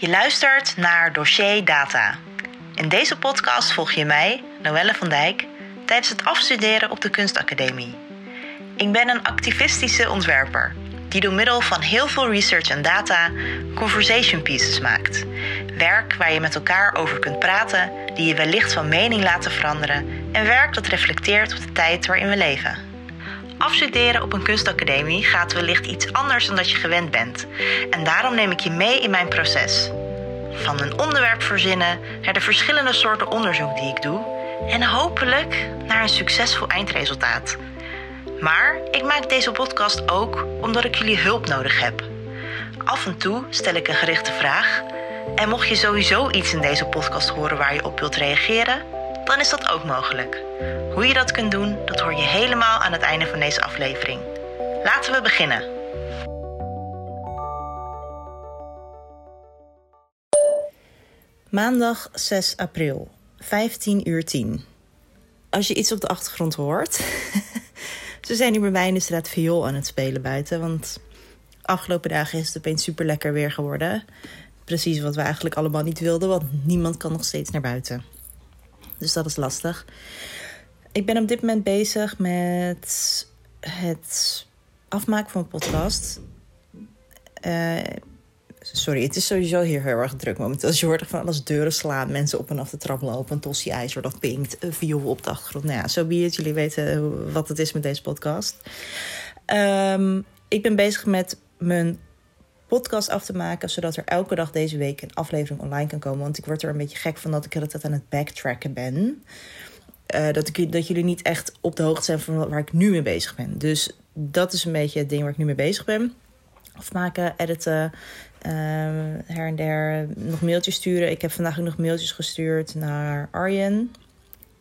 Je luistert naar Dossier Data. In deze podcast volg je mij, Noelle van Dijk, tijdens het afstuderen op de Kunstacademie. Ik ben een activistische ontwerper die door middel van heel veel research en data conversation pieces maakt. Werk waar je met elkaar over kunt praten, die je wellicht van mening laten veranderen en werk dat reflecteert op de tijd waarin we leven. Afstuderen op een kunstacademie gaat wellicht iets anders dan dat je gewend bent. En daarom neem ik je mee in mijn proces. Van een onderwerp verzinnen naar de verschillende soorten onderzoek die ik doe en hopelijk naar een succesvol eindresultaat. Maar ik maak deze podcast ook omdat ik jullie hulp nodig heb. Af en toe stel ik een gerichte vraag. En mocht je sowieso iets in deze podcast horen waar je op wilt reageren, dan is dat ook mogelijk. Hoe je dat kunt doen, dat hoor je helemaal aan het einde van deze aflevering. Laten we beginnen. Maandag 6 april, 15 uur 10. Als je iets op de achtergrond hoort, ze zijn hier bij mij in de straat viool aan het spelen buiten. Want afgelopen dagen is het opeens super lekker weer geworden. Precies wat we eigenlijk allemaal niet wilden, want niemand kan nog steeds naar buiten. Dus dat is lastig. Ik ben op dit moment bezig met het afmaken van een podcast. Uh, sorry, het is sowieso hier heel erg druk momenteel. Als je hoort van alles deuren slaan, mensen op en af de trap lopen, een tossie ijzer dat pinkt, een viool op de achtergrond. Nou ja, zo so be. Jullie weten wat het is met deze podcast. Um, ik ben bezig met mijn podcast af te maken, zodat er elke dag deze week een aflevering online kan komen. Want ik word er een beetje gek van dat ik het aan het backtracken ben. Uh, dat, ik, dat jullie niet echt op de hoogte zijn van waar ik nu mee bezig ben. Dus dat is een beetje het ding waar ik nu mee bezig ben. Afmaken, editen, uh, her en der nog mailtjes sturen. Ik heb vandaag ook nog mailtjes gestuurd naar Arjen.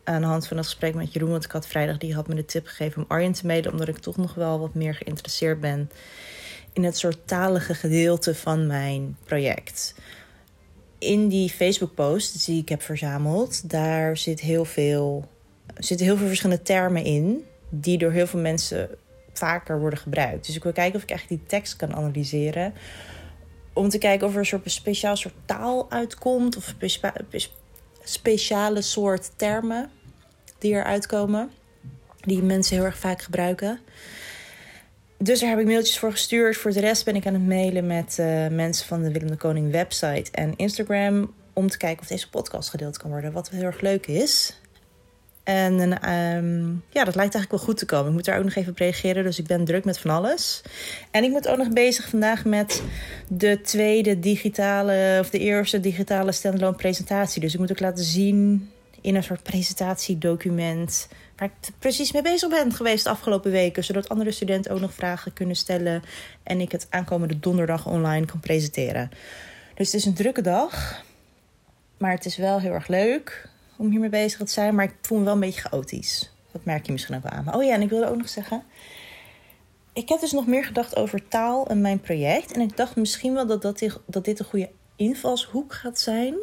Aan de hand van het gesprek met Jeroen. Want ik had vrijdag die had me de tip gegeven om Arjen te mailen. Omdat ik toch nog wel wat meer geïnteresseerd ben in het soort talige gedeelte van mijn project. In die Facebook-post die ik heb verzameld, daar zit heel veel, zitten heel veel verschillende termen in, die door heel veel mensen vaker worden gebruikt. Dus ik wil kijken of ik echt die tekst kan analyseren. Om te kijken of er een soort speciaal soort taal uitkomt. Of speciale soort termen die eruit komen. Die mensen heel erg vaak gebruiken dus daar heb ik mailtjes voor gestuurd. Voor de rest ben ik aan het mailen met uh, mensen van de Willem de Koning website en Instagram. Om te kijken of deze podcast gedeeld kan worden. Wat heel erg leuk is. En um, ja, dat lijkt eigenlijk wel goed te komen. Ik moet daar ook nog even op reageren. Dus ik ben druk met van alles. En ik moet ook nog bezig vandaag met de tweede digitale, of de eerste digitale standalone presentatie. Dus ik moet ook laten zien in een soort presentatiedocument waar ik precies mee bezig ben geweest de afgelopen weken. Zodat andere studenten ook nog vragen kunnen stellen. En ik het aankomende donderdag online kan presenteren. Dus het is een drukke dag. Maar het is wel heel erg leuk om hiermee bezig te zijn. Maar ik voel me wel een beetje chaotisch. Dat merk je misschien ook aan. Oh ja, en ik wilde ook nog zeggen. Ik heb dus nog meer gedacht over taal en mijn project. En ik dacht misschien wel dat, dat, dat dit een goede invalshoek gaat zijn.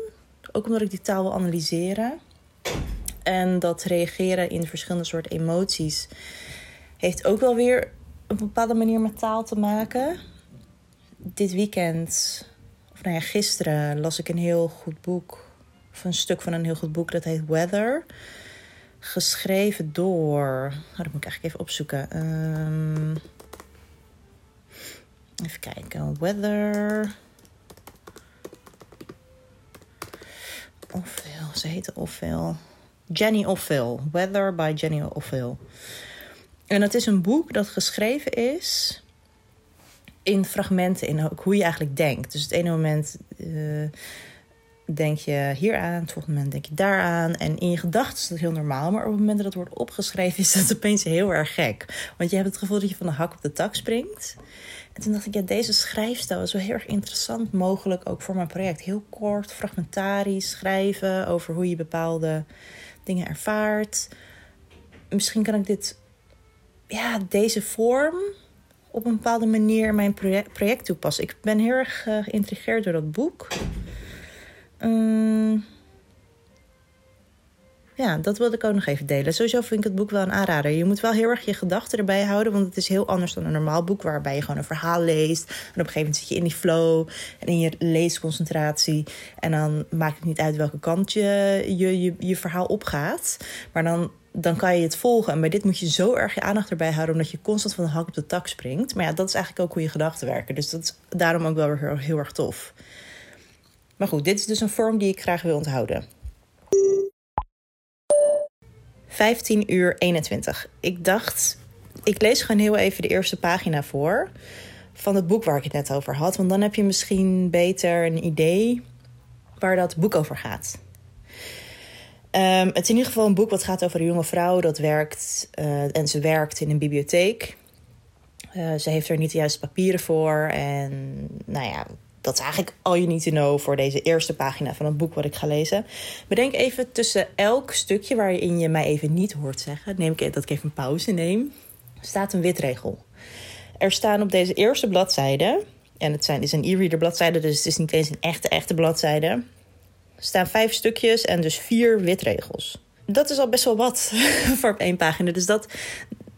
Ook omdat ik die taal wil analyseren. En dat reageren in verschillende soorten emoties heeft ook wel weer een bepaalde manier met taal te maken. Dit weekend, of nou ja, gisteren, las ik een heel goed boek. Of een stuk van een heel goed boek, dat heet Weather. Geschreven door. Oh, dat moet ik eigenlijk even opzoeken. Um, even kijken. Weather. Ofwel, ze heette ofwel. Jenny Offill. Weather by Jenny Offill. En het is een boek dat geschreven is in fragmenten, in hoe je eigenlijk denkt. Dus het ene moment uh, denk je hier aan, het volgende moment denk je daaraan. En in je gedachten is dat heel normaal, maar op het moment dat het wordt opgeschreven is dat opeens heel erg gek. Want je hebt het gevoel dat je van de hak op de tak springt. En toen dacht ik, ja, deze schrijfstijl is wel heel erg interessant mogelijk ook voor mijn project. Heel kort, fragmentarisch schrijven over hoe je bepaalde dingen ervaart. Misschien kan ik dit, ja, deze vorm op een bepaalde manier mijn project, project toepassen. Ik ben heel erg uh, geïntrigeerd door dat boek. Um, ja, dat wilde ik ook nog even delen. Sowieso vind ik het boek wel een aanrader. Je moet wel heel erg je gedachten erbij houden, want het is heel anders dan een normaal boek waarbij je gewoon een verhaal leest. En op een gegeven moment zit je in die flow en in je leesconcentratie. En dan maakt het niet uit welke kant je je, je, verhaal opgaat. Maar dan dan kan je het volgen. En bij dit moet je zo erg je aandacht erbij houden, omdat je constant van de hak op de tak springt. Maar ja, dat is eigenlijk ook hoe je gedachten werken. Dus dat is daarom ook wel weer heel, heel erg tof. Maar goed, dit is dus een vorm die ik graag wil onthouden. 15 uur 21. Ik dacht, ik lees gewoon heel even de eerste pagina voor van het boek waar ik het net over had. Want dan heb je misschien beter een idee waar dat boek over gaat. Um, het is in ieder geval een boek wat gaat over een jonge vrouw dat werkt uh, en ze werkt in een bibliotheek. Uh, ze heeft er niet de juiste papieren voor. En nou ja, dat is eigenlijk all you need to know voor deze eerste pagina van het boek wat ik ga lezen. Bedenk even tussen elk stukje waarin je mij even niet hoort zeggen, neem ik dat ik even een pauze neem, staat een witregel. Er staan op deze eerste bladzijde, en het zijn, is een e-reader bladzijde, dus het is niet eens een echte, echte bladzijde staan vijf stukjes en dus vier witregels. Dat is al best wel wat voor op één pagina. Dus dat,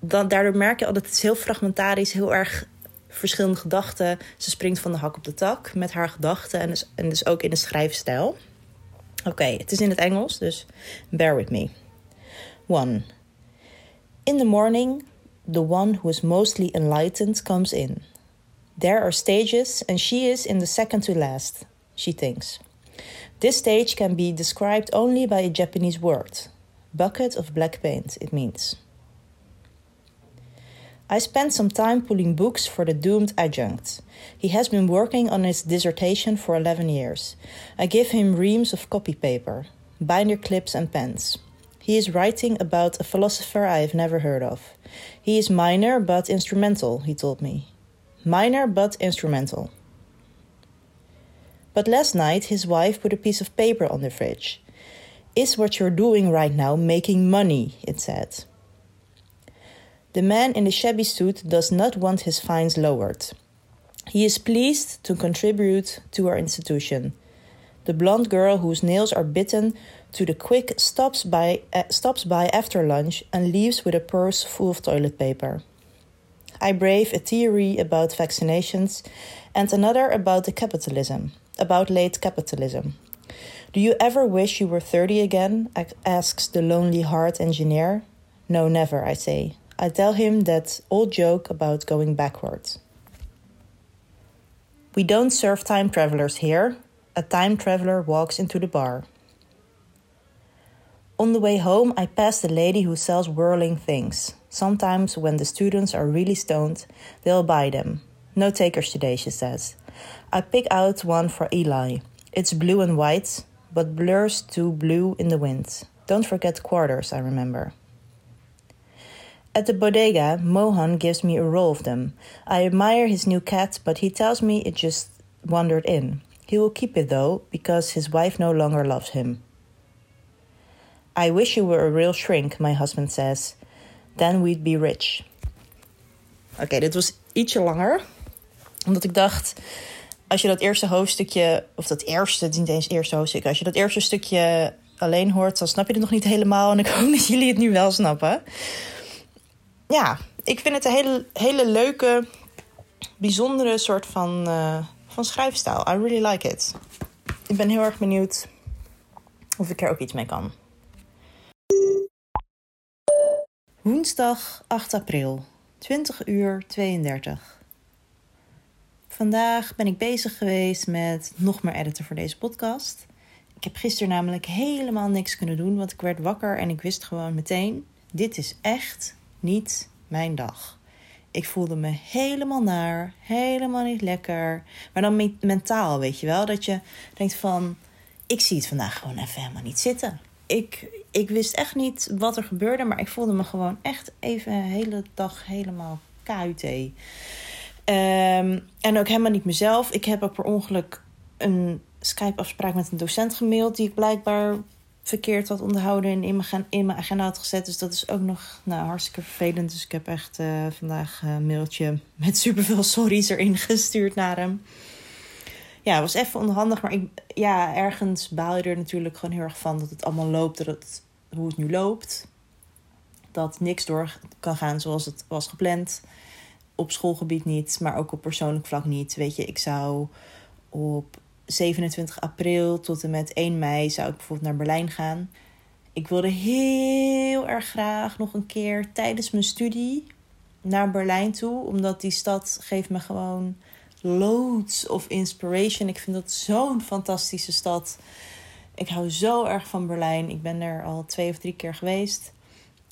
dan, daardoor merk je al dat het heel fragmentarisch, heel erg verschillende gedachten. Ze springt van de hak op de tak met haar gedachten en dus, en dus ook in de schrijfstijl. Oké, het is in het Engels, dus bear with me. 1. In the morning, the one who is mostly enlightened comes in. There are stages, and she is in the second to last, she thinks. This stage can be described only by a Japanese word bucket of black paint, it means. I spent some time pulling books for the doomed adjunct. He has been working on his dissertation for 11 years. I give him reams of copy paper, binder clips, and pens. He is writing about a philosopher I have never heard of. He is minor but instrumental, he told me. Minor but instrumental. But last night his wife put a piece of paper on the fridge. Is what you're doing right now making money? it said. The man in the shabby suit does not want his fines lowered. He is pleased to contribute to our institution. The blonde girl whose nails are bitten to the quick stops by, uh, stops by after lunch and leaves with a purse full of toilet paper. I brave a theory about vaccinations and another about the capitalism about late capitalism. Do you ever wish you were 30 again? asks the lonely heart engineer. No, never, I say. I tell him that old joke about going backwards. We don't serve time travelers here. A time traveler walks into the bar. On the way home, I pass the lady who sells whirling things. Sometimes, when the students are really stoned, they'll buy them. No takers today, she says. I pick out one for Eli. It's blue and white, but blurs to blue in the wind. Don't forget quarters, I remember. At the bodega, Mohan gives me a roll of them. I admire his new cat, but he tells me it just wandered in. He will keep it though, because his wife no longer loves him. I wish you were a real shrink, my husband says. Then we'd be rich. Oké, dit was ietsje langer. Omdat ik dacht, als je dat eerste hoofdstukje, of dat eerste, het niet eens eerste hoofdstuk, als je dat eerste stukje alleen hoort, dan snap je het nog niet helemaal. En ik hoop dat jullie het nu wel snappen. Ja, ik vind het een hele, hele leuke, bijzondere soort van, uh, van schrijfstijl. I really like it. Ik ben heel erg benieuwd of ik er ook iets mee kan. Woensdag 8 april, 20 uur 32. Vandaag ben ik bezig geweest met nog meer editen voor deze podcast. Ik heb gisteren namelijk helemaal niks kunnen doen, want ik werd wakker en ik wist gewoon meteen: dit is echt niet mijn dag. Ik voelde me helemaal naar, helemaal niet lekker. Maar dan mentaal, weet je wel, dat je denkt van: ik zie het vandaag gewoon even helemaal niet zitten. Ik, ik wist echt niet wat er gebeurde, maar ik voelde me gewoon echt even de hele dag helemaal KUT. Um, en ook helemaal niet mezelf. Ik heb ook per ongeluk een Skype-afspraak met een docent gemaild... die ik blijkbaar verkeerd had onderhouden en in mijn, in mijn agenda had gezet. Dus dat is ook nog nou, hartstikke vervelend. Dus ik heb echt uh, vandaag een mailtje met superveel sorry's erin gestuurd naar hem. Ja, het was even onhandig, maar ik, ja, ergens baal je er natuurlijk gewoon heel erg van dat het allemaal loopt. Dat hoe het nu loopt. Dat niks door kan gaan zoals het was gepland. Op schoolgebied niet, maar ook op persoonlijk vlak niet. Weet je, ik zou op 27 april tot en met 1 mei zou ik bijvoorbeeld naar Berlijn gaan. Ik wilde heel erg graag nog een keer tijdens mijn studie naar Berlijn toe. Omdat die stad geeft me gewoon loads of inspiration. Ik vind dat zo'n fantastische stad. Ik hou zo erg van Berlijn. Ik ben er al twee of drie keer geweest.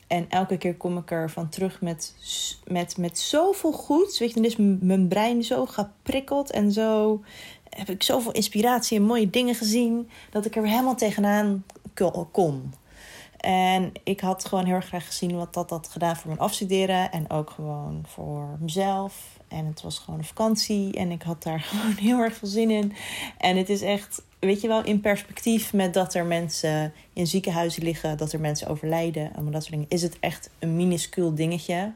En elke keer kom ik er van terug met, met, met zoveel goeds. Weet je, dan is mijn brein zo geprikkeld en zo heb ik zoveel inspiratie en mooie dingen gezien. Dat ik er helemaal tegenaan kon. En ik had gewoon heel erg graag gezien wat dat had gedaan voor mijn afstuderen. En ook gewoon voor mezelf. En het was gewoon een vakantie. En ik had daar gewoon heel erg veel zin in. En het is echt, weet je wel, in perspectief met dat er mensen in ziekenhuizen liggen. Dat er mensen overlijden. En dat soort dingen. Is het echt een minuscuul dingetje.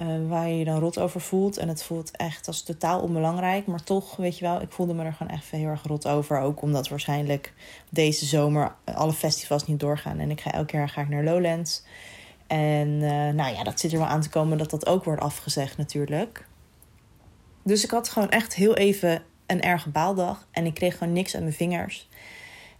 Uh, waar je je dan rot over voelt. En het voelt echt als totaal onbelangrijk. Maar toch, weet je wel, ik voelde me er gewoon echt heel erg rot over. Ook omdat waarschijnlijk deze zomer alle festivals niet doorgaan. En ik ga elk jaar ga ik naar Lowlands. En uh, nou ja, dat zit er wel aan te komen dat dat ook wordt afgezegd natuurlijk. Dus ik had gewoon echt heel even een erge baaldag. En ik kreeg gewoon niks aan mijn vingers.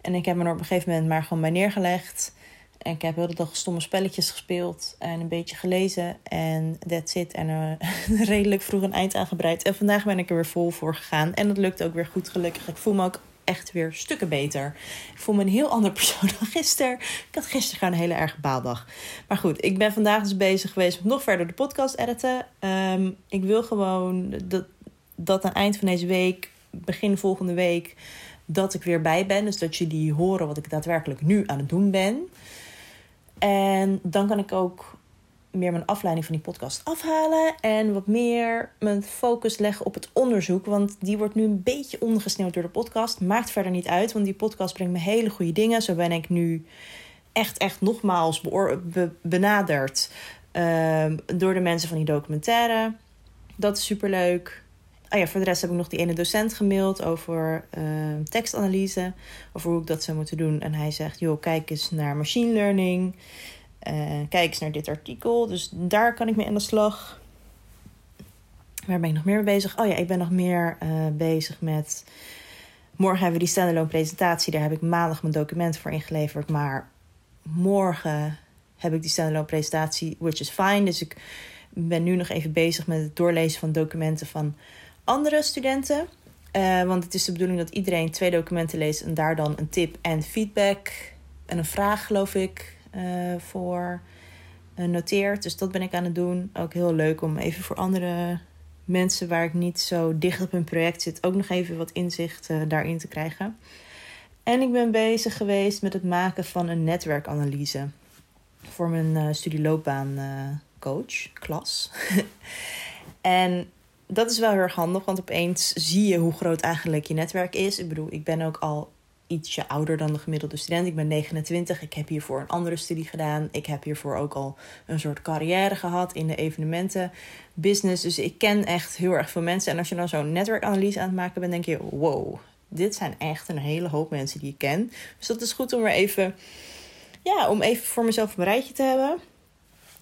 En ik heb me er op een gegeven moment maar gewoon bij neergelegd. En ik heb heel de dag stomme spelletjes gespeeld en een beetje gelezen. En that's it. En uh, redelijk vroeg een eind aangebreid. En vandaag ben ik er weer vol voor gegaan. En dat lukt ook weer goed, gelukkig. Ik voel me ook echt weer stukken beter. Ik voel me een heel ander persoon dan gisteren. Ik had gisteren gewoon een hele erge baaldag. Maar goed, ik ben vandaag dus bezig geweest met nog verder de podcast editen. Um, ik wil gewoon dat, dat aan het eind van deze week, begin volgende week, dat ik weer bij ben. Dus dat jullie horen wat ik daadwerkelijk nu aan het doen ben. En dan kan ik ook meer mijn afleiding van die podcast afhalen. En wat meer mijn focus leggen op het onderzoek. Want die wordt nu een beetje ondergesneeuwd door de podcast. Maakt verder niet uit, want die podcast brengt me hele goede dingen. Zo ben ik nu echt, echt nogmaals benaderd uh, door de mensen van die documentaire. Dat is superleuk. Ah ja, voor de rest heb ik nog die ene docent gemaild over uh, tekstanalyse. Over hoe ik dat zou moeten doen. En hij zegt, joh, kijk eens naar machine learning. Uh, kijk eens naar dit artikel. Dus daar kan ik mee aan de slag. Waar ben ik nog meer mee bezig? Oh ja, ik ben nog meer uh, bezig met... Morgen hebben we die standalone presentatie. Daar heb ik maandag mijn documenten voor ingeleverd. Maar morgen heb ik die standalone presentatie, which is fine. Dus ik ben nu nog even bezig met het doorlezen van documenten van andere studenten. Uh, want het is de bedoeling dat iedereen twee documenten leest en daar dan een tip en feedback en een vraag, geloof ik, uh, voor uh, noteert. Dus dat ben ik aan het doen. Ook heel leuk om even voor andere mensen waar ik niet zo dicht op hun project zit, ook nog even wat inzicht daarin te krijgen. En ik ben bezig geweest met het maken van een netwerkanalyse voor mijn studieloopbaancoach, klas. en dat is wel heel erg handig, want opeens zie je hoe groot eigenlijk je netwerk is. Ik bedoel, ik ben ook al ietsje ouder dan de gemiddelde student. Ik ben 29. Ik heb hiervoor een andere studie gedaan. Ik heb hiervoor ook al een soort carrière gehad in de evenementen business. Dus ik ken echt heel erg veel mensen. En als je dan zo'n netwerkanalyse aan het maken bent, denk je: wow, dit zijn echt een hele hoop mensen die ik ken. Dus dat is goed om er even, ja, om even voor mezelf een rijtje te hebben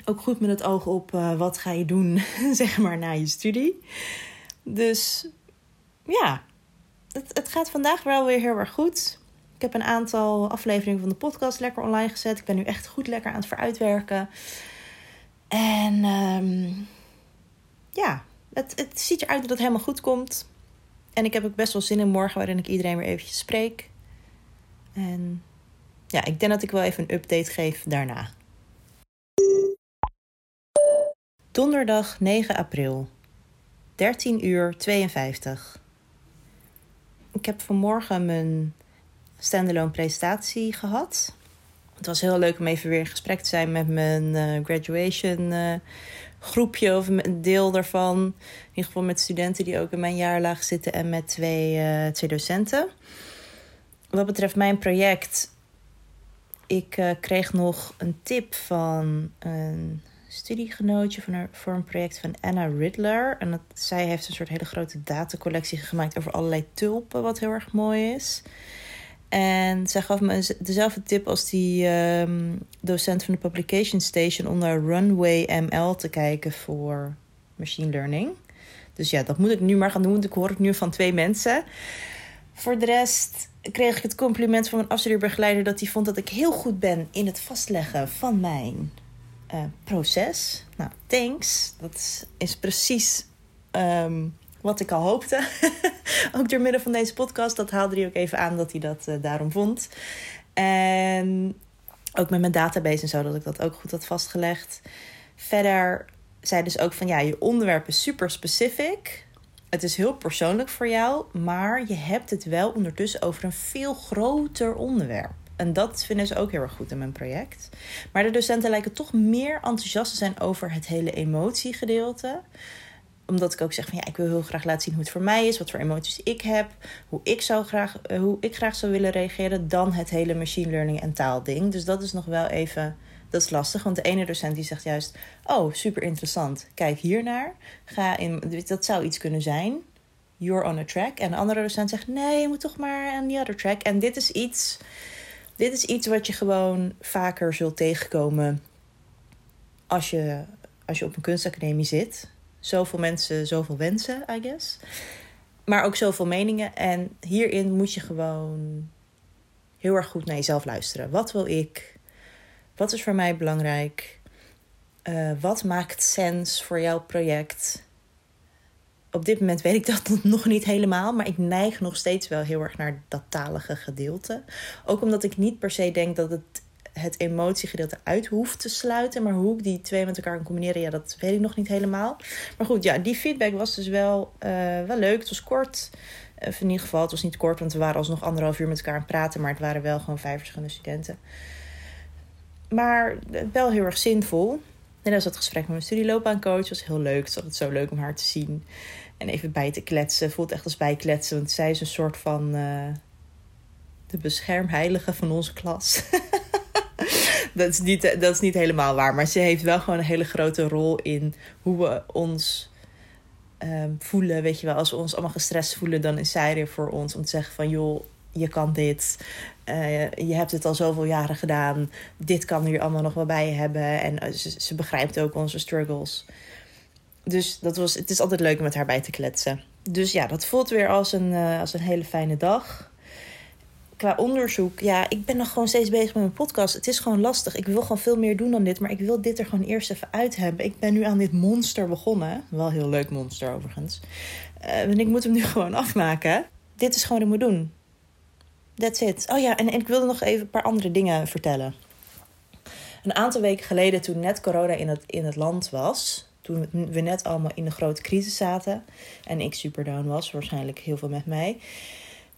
ook goed met het oog op uh, wat ga je doen, zeg maar, na je studie. Dus ja, het, het gaat vandaag wel weer heel erg goed. Ik heb een aantal afleveringen van de podcast lekker online gezet. Ik ben nu echt goed lekker aan het vooruitwerken. En um, ja, het, het ziet eruit dat het helemaal goed komt. En ik heb ook best wel zin in morgen waarin ik iedereen weer eventjes spreek. En ja, ik denk dat ik wel even een update geef daarna. Donderdag 9 april, 13 uur 52. Ik heb vanmorgen mijn standalone presentatie gehad. Het was heel leuk om even weer in gesprek te zijn met mijn uh, graduation uh, groepje of een deel daarvan. In ieder geval met studenten die ook in mijn jaarlaag zitten en met twee, uh, twee docenten. Wat betreft mijn project, ik kreeg nog een tip van een studiegenootje van haar, voor een project van Anna Riddler. En dat, zij heeft een soort hele grote datacollectie gemaakt over allerlei tulpen, wat heel erg mooi is. En zij gaf me dezelfde tip als die ehm, docent van de Publication Station om naar Runway ML te kijken voor machine learning. Dus ja, dat moet ik nu maar gaan doen. Dat hoor ik nu van twee mensen. Voor de rest kreeg ik het compliment van mijn afstudeerbegeleider dat hij vond dat ik heel goed ben in het vastleggen van mijn uh, proces. Nou, thanks. Dat is precies ehm, wat ik al hoopte. ook door middel van deze podcast. Dat haalde hij ook even aan dat hij dat uh, daarom vond. En ook met mijn database en zo, dat ik dat ook goed had vastgelegd. Verder zei dus ook van ja, je onderwerp is super specific. Het is heel persoonlijk voor jou, maar je hebt het wel ondertussen over een veel groter onderwerp. En dat vinden ze ook heel erg goed in mijn project. Maar de docenten lijken toch meer enthousiast te zijn over het hele emotiegedeelte omdat ik ook zeg van ja, ik wil heel graag laten zien hoe het voor mij is, wat voor emoties ik heb, hoe ik, zou graag, eh, hoe ik graag zou willen reageren, dan het hele machine learning en taalding. Dus dat is nog wel even, dat is lastig. Want de ene docent die zegt juist, oh super interessant, kijk hiernaar, ga in, dat zou iets kunnen zijn. You're on a track. En de andere docent zegt, nee, je moet toch maar aan die other track. En dit is iets, dit is iets wat je gewoon vaker zult tegenkomen als je, als je op een kunstacademie zit Zoveel mensen, zoveel wensen, I guess. Maar ook zoveel meningen. En hierin moet je gewoon heel erg goed naar jezelf luisteren. Wat wil ik? Wat is voor mij belangrijk? Uh, wat maakt sens voor jouw project? Op dit moment weet ik dat nog niet helemaal, maar ik neig nog steeds wel heel erg naar dat talige gedeelte. Ook omdat ik niet per se denk dat het het emotiegedeelte uit hoeft te sluiten. Maar hoe ik die twee met elkaar kan combineren, ja, dat weet ik nog niet helemaal. Maar goed, ja, die feedback was dus wel, uh, wel leuk. Het was kort. Uh, in ieder geval, het was niet kort, want we waren alsnog anderhalf uur met elkaar aan het praten. Maar het waren wel gewoon vijf verschillende studenten. Maar wel heel erg zinvol. Dat was het gesprek met mijn studieloopbaancoach. Het was heel leuk. Het was altijd zo leuk om haar te zien. En even bij te kletsen. Voelt echt als bijkletsen. Want zij is een soort van... Uh, de beschermheilige van onze klas. dat, is niet, dat is niet helemaal waar. Maar ze heeft wel gewoon een hele grote rol in hoe we ons um, voelen. Weet je wel, als we ons allemaal gestrest voelen, dan is zij er voor ons om te zeggen van joh, je kan dit. Uh, je hebt het al zoveel jaren gedaan. Dit kan er allemaal nog wel bij hebben. En uh, ze, begrijpt ook onze struggles. Dus dat was, het is altijd leuk om met haar bij te kletsen. Dus ja, dat voelt weer als een, uh, als een hele fijne dag qua onderzoek, ja, ik ben nog gewoon steeds bezig met mijn podcast. Het is gewoon lastig. Ik wil gewoon veel meer doen dan dit, maar ik wil dit er gewoon eerst even uit hebben. Ik ben nu aan dit monster begonnen. Wel heel leuk monster overigens. En ik moet hem nu gewoon afmaken. Dit is gewoon wat ik moet doen. That's it. Oh ja, en, ik wilde nog even een paar andere dingen vertellen. Een aantal weken geleden, toen net corona in het, in het land was, toen we net allemaal in de grote crisis zaten en ik super down was, waarschijnlijk heel veel met mij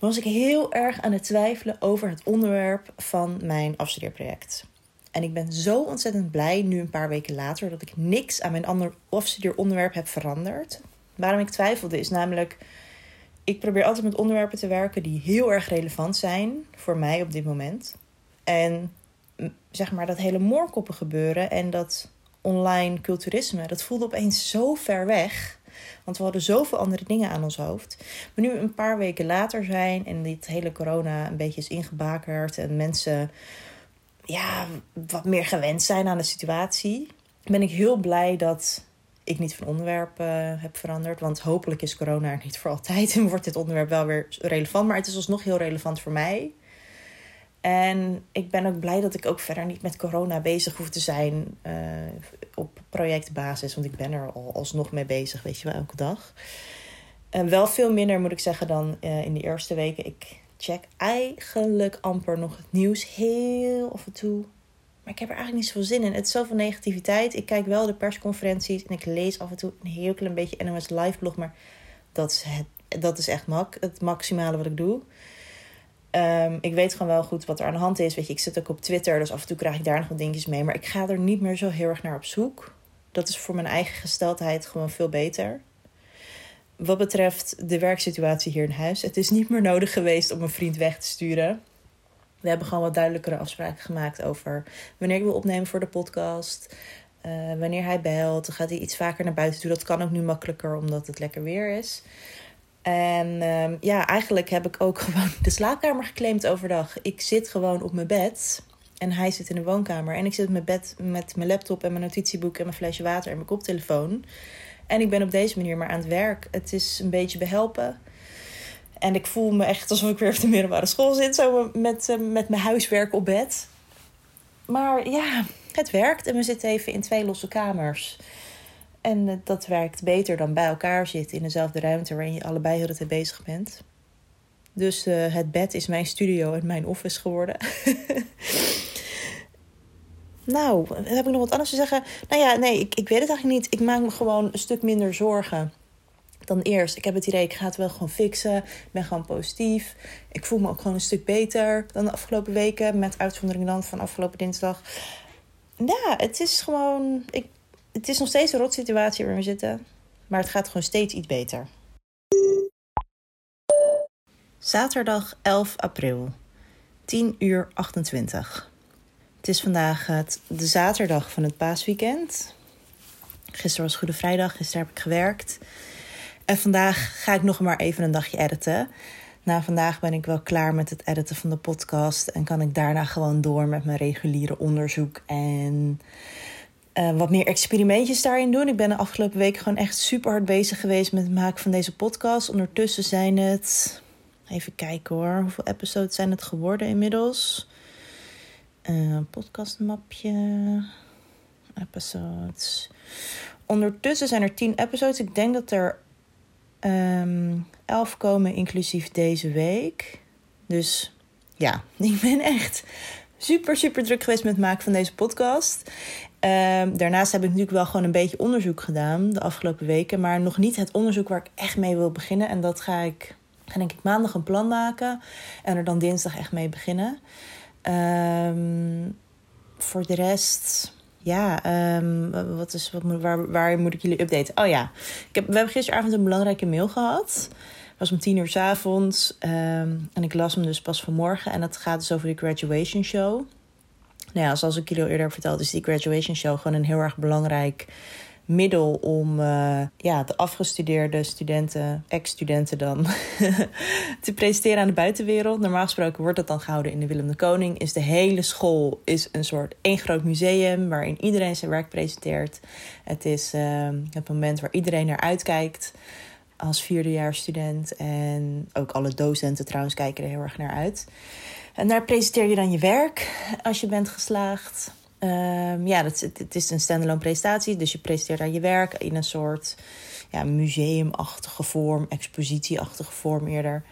was ik heel erg aan het twijfelen over het onderwerp van mijn afstudeerproject. En ik ben zo ontzettend blij nu een paar weken later dat ik niks aan mijn ander afstudeeronderwerp heb veranderd. Waarom ik twijfelde is namelijk, ik probeer altijd met onderwerpen te werken die heel erg relevant zijn voor mij op dit moment. En zeg maar dat hele moorkoppen gebeuren en dat online culturisme, dat voelde opeens zo ver weg. Want we hadden zoveel andere dingen aan ons hoofd. Maar nu een paar weken later zijn en dit hele corona een beetje is ingebakerd en mensen ja, wat meer gewend zijn aan de situatie, ben ik heel blij dat ik niet van onderwerp uh, heb veranderd. Want hopelijk is corona er niet voor altijd en wordt dit onderwerp wel weer relevant. Maar het is alsnog heel relevant voor mij. En ik ben ook blij dat ik ook verder niet met corona bezig hoef te zijn uh, op projectbasis. Want ik ben er al alsnog mee bezig, weet je wel, elke dag. En wel veel minder moet ik zeggen dan uh, in de eerste weken. Ik check eigenlijk amper nog het nieuws. Heel af en toe. Maar ik heb er eigenlijk niet zoveel zin in. Het is zoveel negativiteit. Ik kijk wel de persconferenties en ik lees af en toe een heel klein beetje NOS Live blog. Maar dat is, het, dat is echt mak het maximale wat ik doe. Um, ik weet gewoon wel goed wat er aan de hand is. Weet je, ik zit ook op Twitter, dus af en toe krijg ik daar nog wat dingetjes mee. Maar ik ga er niet meer zo heel erg naar op zoek. Dat is voor mijn eigen gesteldheid gewoon veel beter. Wat betreft de werksituatie hier in huis. Het is niet meer nodig geweest om een vriend weg te sturen. We hebben gewoon wat duidelijkere afspraken gemaakt over wanneer ik wil opnemen voor de podcast. Uh, wanneer hij belt, dan gaat hij iets vaker naar buiten toe. Dat kan ook nu makkelijker omdat het lekker weer is. En ehm, ja, eigenlijk heb ik ook gewoon de slaapkamer geclaimd overdag. Ik zit gewoon op mijn bed. En hij zit in de woonkamer. En ik zit op mijn bed met mijn laptop en mijn notitieboek en mijn flesje water en mijn koptelefoon. En ik ben op deze manier maar aan het werk. Het is een beetje behelpen. En ik voel me echt alsof ik weer op de middelbare school zit. Zo met, eh, met mijn huiswerk op bed. Maar ja, het werkt. En we zitten even in twee losse kamers. En eh, dat werkt beter dan bij elkaar zitten in dezelfde ruimte waarin je allebei heel de bezig bent. Dus uh, het bed is mijn studio en mijn office geworden. nou, heb ik nog wat anders te zeggen? Nou ja, nee, ik, ik weet het eigenlijk niet. Ik maak me gewoon een stuk minder zorgen dan eerst. Ik heb het idee, ik ga het wel gewoon fixen. Ik ben gewoon positief. Ik voel me ook gewoon een stuk beter dan de afgelopen weken. Met uitzondering dan van afgelopen dinsdag. Ja, het is gewoon... Ik, het is nog steeds een rot situatie waar we zitten. Maar het gaat gewoon steeds iets beter. Zaterdag 11 april. 10 uur 28. Het is vandaag het, de zaterdag van het paasweekend. Gisteren was Goede Vrijdag, gisteren heb ik gewerkt. En vandaag ga ik nog maar even een dagje editen. Na vandaag ben ik wel klaar met het editen van de podcast. En kan ik daarna gewoon door met mijn reguliere onderzoek. En uh, wat meer experimentjes daarin doen. Ik ben de afgelopen week gewoon echt super hard bezig geweest met het maken van deze podcast. Ondertussen zijn het. Even kijken hoor. Hoeveel episodes zijn het geworden inmiddels? Uh, podcastmapje. Episodes. Ondertussen zijn er 10 episodes. Ik denk dat er um, elf komen, inclusief deze week. Dus ja, ik ben echt super, super druk geweest met het maken van deze podcast. Um, daarnaast heb ik natuurlijk wel gewoon een beetje onderzoek gedaan de afgelopen weken. Maar nog niet het onderzoek waar ik echt mee wil beginnen. En dat ga ik, ga denk ik maandag een plan maken. En er dan dinsdag echt mee beginnen. Um, voor de rest ja, um, wat is, wat, waar, waar moet ik jullie updaten? Oh ja, ik heb, we hebben gisteravond een belangrijke mail gehad. Het was om tien uur s avonds. Um, en ik las hem dus pas vanmorgen. En dat gaat dus over de graduation show. Nou ja, zoals ik jullie al eerder heb verteld, is die graduation show gewoon een heel erg belangrijk middel om uh, ja, de afgestudeerde studenten, ex-studenten dan, te presenteren aan de buitenwereld. Normaal gesproken wordt dat dan gehouden in de Willem de Koning. Is de hele school is een soort één groot museum waarin iedereen zijn werk presenteert. Het is uh, het moment waar iedereen naar uitkijkt als vierdejaarsstudent. En ook alle docenten trouwens kijken er heel erg naar uit. En daar presenteer je dan je werk als je bent geslaagd. Um, ja, het, het, is een standalone presentatie. Dus je presenteert daar je werk in een soort ja, museumachtige vorm, expositieachtige vorm eerder.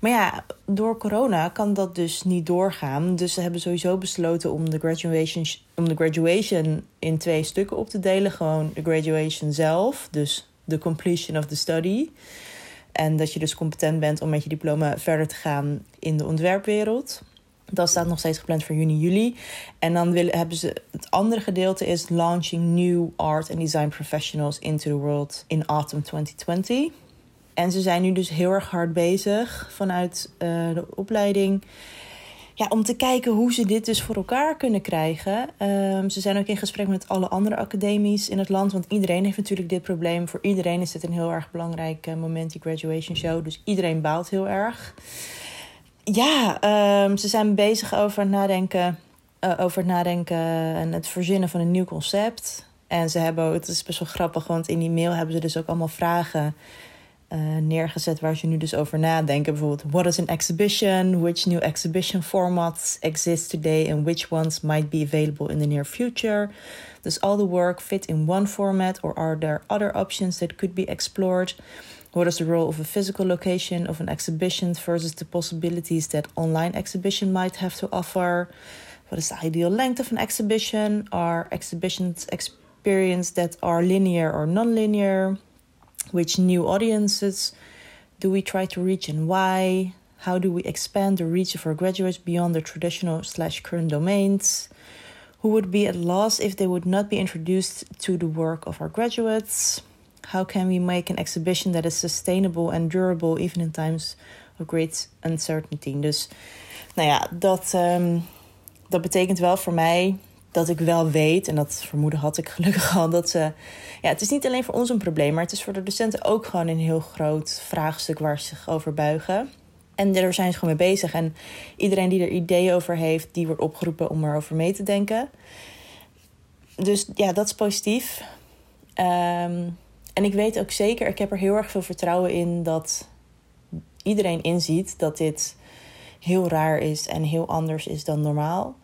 Maar ja, door corona kan dat dus niet doorgaan. Dus ze hebben sowieso besloten om de graduation, om de graduation in twee stukken op te delen. Gewoon de graduation zelf, dus de completion of the study. En dat je dus competent bent om met je diploma verder te gaan in de ontwerpwereld. Dat staat nog steeds gepland voor juni, juli. En dan willen, hebben ze het andere gedeelte is launching new art and design professionals into the world in autumn 2020. En ze zijn nu dus heel erg hard bezig vanuit uh, de opleiding. Ja, om te kijken hoe ze dit dus voor elkaar kunnen krijgen. Um, ze zijn ook in gesprek met alle andere academies in het land. Want iedereen heeft natuurlijk dit probleem. Voor iedereen is dit een heel erg belangrijk uh, moment, die graduation show. Dus iedereen baalt heel erg ja, um, ze zijn bezig over nadenken, uh, over het nadenken en het verzinnen van een nieuw concept. En ze hebben, het is best wel grappig, want in die mail hebben ze dus ook allemaal vragen uh, neergezet waar ze nu dus over nadenken. Bijvoorbeeld, what is an exhibition? Which new exhibition formats exist today and which ones might be available in the near future? Does all the work fit in one format or are there other options that could be explored? What is the role of a physical location of an exhibition versus the possibilities that online exhibition might have to offer? What is the ideal length of an exhibition? Are exhibitions experienced that are linear or non-linear? Which new audiences do we try to reach and why? How do we expand the reach of our graduates beyond the traditional slash current domains? Who would be at loss if they would not be introduced to the work of our graduates? How can we make an exhibition that is sustainable and durable even in times of great uncertainty? Dus nou ja, dat, um, dat betekent wel voor mij dat ik wel weet, en dat vermoeden had ik gelukkig al, dat ze. Ja, het is niet alleen voor ons een probleem, maar het is voor de docenten ook gewoon een heel groot vraagstuk waar ze zich over buigen. En daar zijn ze gewoon mee bezig. En iedereen die er ideeën over heeft, die wordt opgeroepen om erover mee te denken. Dus ja, dat is positief. Ehm, en ik weet ook zeker, ik heb er heel erg veel vertrouwen in dat iedereen inziet dat dit heel raar is en heel anders is dan normaal.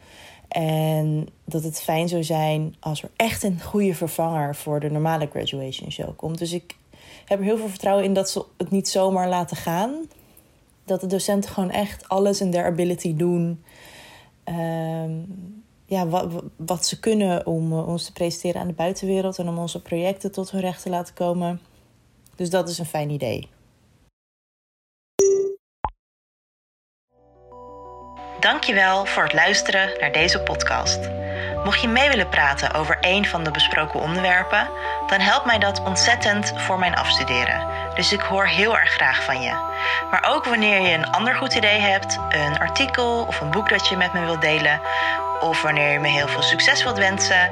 En dat het fijn zou zijn als er echt een goede vervanger voor de normale graduation show komt. Dus ik heb er heel veel vertrouwen in dat ze het niet zomaar laten gaan. Dat de docenten gewoon echt alles in their ability doen. Ehm, ja, wat, wat ze kunnen om eh, ons te presenteren aan de buitenwereld en om onze projecten tot hun recht te laten komen. Dus dat is een fijn idee. Dankjewel voor het luisteren naar deze podcast. Mocht je mee willen praten over een van de besproken onderwerpen, dan helpt mij dat ontzettend voor mijn afstuderen. Dus ik hoor heel erg graag van je. Maar ook wanneer je een ander goed idee hebt, een artikel of een boek dat je met me wilt delen, of wanneer je me heel veel succes wilt wensen,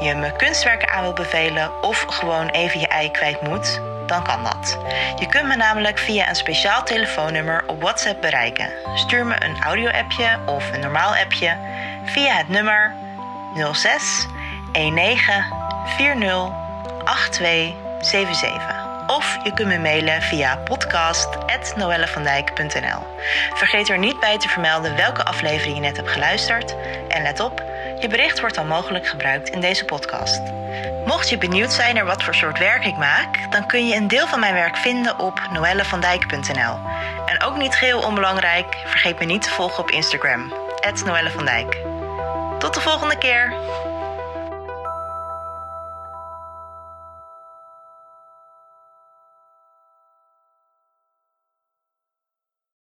je me kunstwerken aan wilt bevelen of gewoon even je ei kwijt moet, dan kan dat. Je kunt me namelijk via een speciaal telefoonnummer op WhatsApp bereiken. Stuur me een audio-appje of een normaal appje via het nummer 06 19 40 8277. Of je kunt me mailen via podcast.noellevandijk.nl. Vergeet er niet bij te vermelden welke aflevering je net hebt geluisterd. En let op, je bericht wordt dan mogelijk gebruikt in deze podcast. Mocht je benieuwd zijn naar wat voor soort werk ik maak, dan kun je een deel van mijn werk vinden op noellevandijk.nl. En ook niet geheel onbelangrijk, vergeet me niet te volgen op Instagram, Noelle van Dijk. Tot de volgende keer!